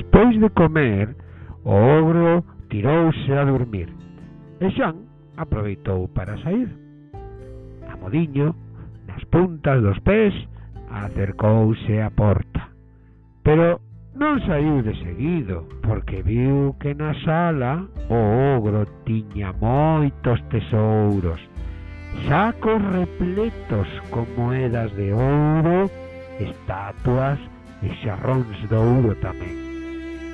Despois de comer, o ogro tirouse a dormir e Xan aproveitou para sair. A modiño, nas puntas dos pés, acercouse á porta. Pero non saiu de seguido, porque viu que na sala o ogro tiña moitos tesouros, sacos repletos con moedas de ouro, estatuas e xarróns de ouro tamén.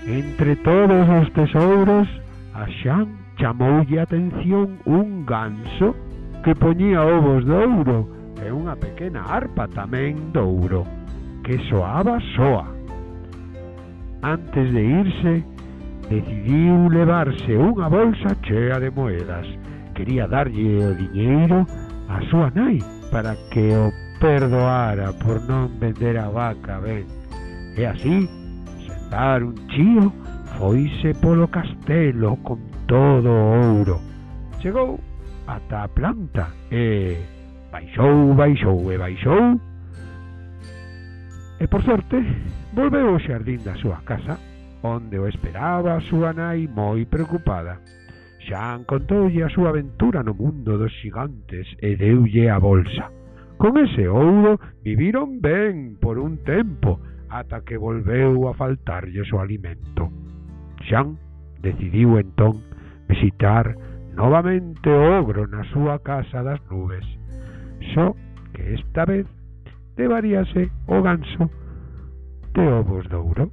Entre todos os tesouros, a Xan chamoulle a atención un ganso que poñía ovos de ouro e unha pequena arpa tamén de ouro, que soaba soa. Antes de irse, decidiu levarse unha bolsa chea de moedas. Quería darlle o diñeiro a súa nai para que o perdoara por non vender a vaca ben. E así dar un chío, foise polo castelo con todo o ouro. Chegou ata a planta e baixou, baixou e baixou. E por sorte, volveu ao xardín da súa casa, onde o esperaba a súa nai moi preocupada. Xan contoulle a súa aventura no mundo dos xigantes e deulle a bolsa. Con ese ouro viviron ben por un tempo, ata que volveu a faltarlles o alimento. Xan decidiu entón visitar novamente o ogro na súa casa das nubes, só que esta vez levaríase o ganso de ovos de ouro.